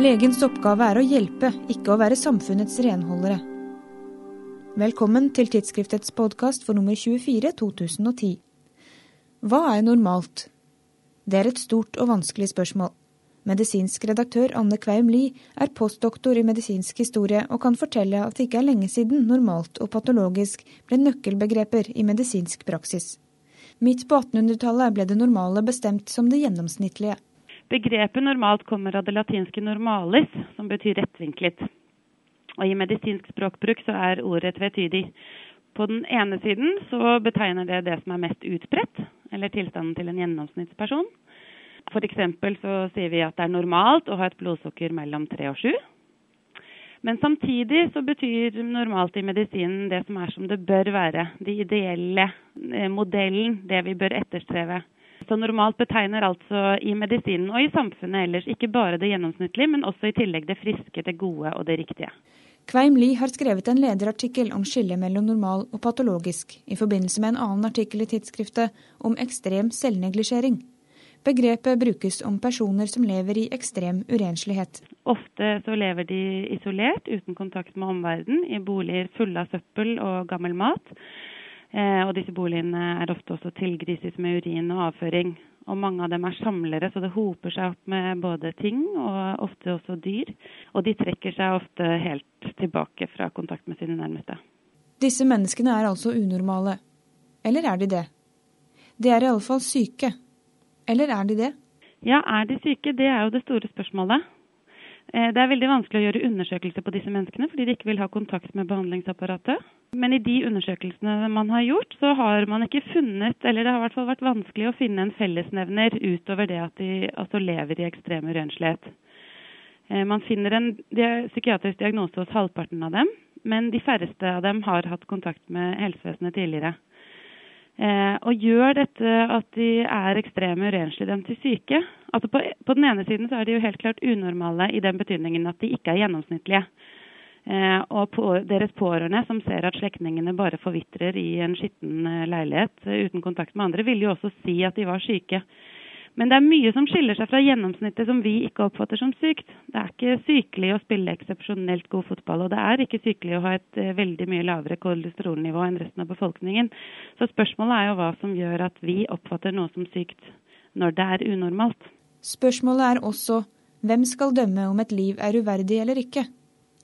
Legens oppgave er å hjelpe, ikke å være samfunnets renholdere. Velkommen til tidsskriftets podkast for nummer 24 2010. Hva er normalt? Det er et stort og vanskelig spørsmål. Medisinsk redaktør Anne Kveim Lie er postdoktor i medisinsk historie og kan fortelle at det ikke er lenge siden normalt og patologisk ble nøkkelbegreper i medisinsk praksis. Midt på 1800-tallet ble det normale bestemt som det gjennomsnittlige. Begrepet normalt kommer av det latinske normalis, som betyr rettvinklet. Og I medisinsk språkbruk så er ordet tvetydig. På den ene siden så betegner det det som er mest utbredt, eller tilstanden til en gjennomsnittsperson. F.eks. så sier vi at det er normalt å ha et blodsukker mellom 3 og 7. Men samtidig så betyr normalt i medisinen det som er som det bør være. Det ideelle eh, modellen, det vi bør etterstreve. Så normalt betegner altså i medisinen og i samfunnet ellers ikke bare det gjennomsnittlige, men også i tillegg det friske, det gode og det riktige. Kveim Lie har skrevet en lederartikkel om skillet mellom normal og patologisk, i forbindelse med en annen artikkel i tidsskriftet om ekstrem selvneglisjering. Begrepet brukes om personer som lever i ekstrem urenslighet. Ofte så lever de isolert, uten kontakt med omverdenen, i boliger fulle av søppel og gammel mat. Eh, og disse boligene er ofte også tilgrises med urin og avføring. Og mange av dem er samlere, så det hoper seg opp med både ting og ofte også dyr. Og de trekker seg ofte helt tilbake fra kontakt med sine nærmeste. Disse menneskene er altså unormale. Eller er de det? De er iallfall syke, eller er de det? Ja, er de syke? Det er jo det store spørsmålet. Eh, det er veldig vanskelig å gjøre undersøkelser på disse menneskene fordi de ikke vil ha kontakt med behandlingsapparatet. Men i de undersøkelsene man har gjort, så har man ikke funnet, eller det har i hvert fall vært vanskelig å finne en fellesnevner utover det at de altså lever i ekstrem urenslighet. Eh, man finner en psykiatrisk diagnose hos halvparten av dem, men de færreste av dem har hatt kontakt med helsevesenet tidligere. Eh, og gjør dette at de er ekstreme urenslige dem til syke. Altså på, på, den ene siden så er de jo helt klart unormale i den betydningen at de ikke er gjennomsnittlige. Eh, og på, deres pårørende som ser at slektningene bare forvitrer i en skitten eh, leilighet uten kontakt med andre, vil jo også si at de var syke. Men det er mye som skiller seg fra gjennomsnittet som vi ikke oppfatter som sykt. Det er ikke sykelig å spille eksepsjonelt god fotball, og det er ikke sykelig å ha et uh, veldig mye lavere kolesterolnivå enn resten av befolkningen. Så spørsmålet er jo hva som gjør at vi oppfatter noe som sykt når det er unormalt. Spørsmålet er også hvem skal dømme om et liv er uverdig eller ikke?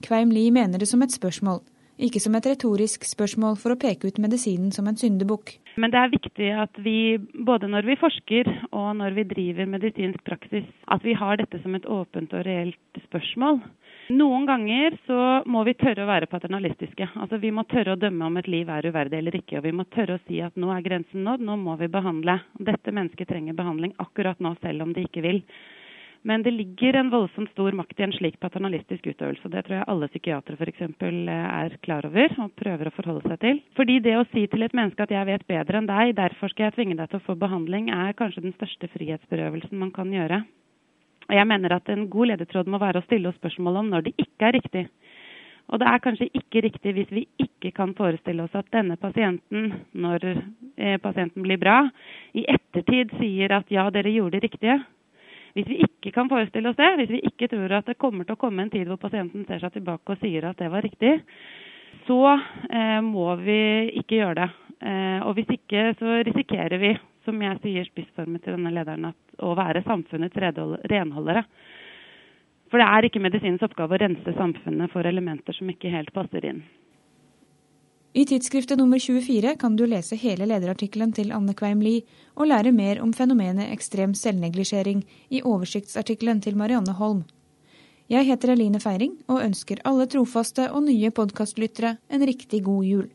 Kveim Lie mener det som et spørsmål ikke som et retorisk spørsmål for å peke ut medisinen som en syndebukk. Men det er viktig at vi, både når vi forsker og når vi driver medisinsk praksis, at vi har dette som et åpent og reelt spørsmål. Noen ganger så må vi tørre å være paternalistiske. Altså Vi må tørre å dømme om et liv er uverdig eller ikke. Og vi må tørre å si at nå er grensen nådd, nå må vi behandle. Dette mennesket trenger behandling akkurat nå, selv om de ikke vil. Men det ligger en voldsomt stor makt i en slik paternalistisk utøvelse. Det tror jeg alle psykiatere f.eks. er klar over og prøver å forholde seg til. Fordi det å si til et menneske at 'jeg vet bedre enn deg, derfor skal jeg tvinge deg til å få behandling', er kanskje den største frihetsberøvelsen man kan gjøre. Og jeg mener at en god ledetråd må være å stille oss spørsmål om når det ikke er riktig. Og det er kanskje ikke riktig hvis vi ikke kan forestille oss at denne pasienten, når eh, pasienten blir bra, i ettertid sier at ja, dere gjorde det riktige. Hvis vi ikke kan forestille oss det, hvis vi ikke tror at det kommer til å komme en tid hvor pasienten ser seg tilbake og sier at det var riktig, så eh, må vi ikke gjøre det. Eh, og hvis ikke, så risikerer vi, som jeg sier spissformet til denne lederen, at, å være samfunnets renholdere. For det er ikke medisinens oppgave å rense samfunnet for elementer som ikke helt passer inn. I tidsskriftet nummer 24 kan du lese hele lederartikkelen til Anne Kveim Lie og lære mer om fenomenet ekstrem selvneglisjering i oversiktsartikkelen til Marianne Holm. Jeg heter Eline Feiring og ønsker alle trofaste og nye podkastlyttere en riktig god jul.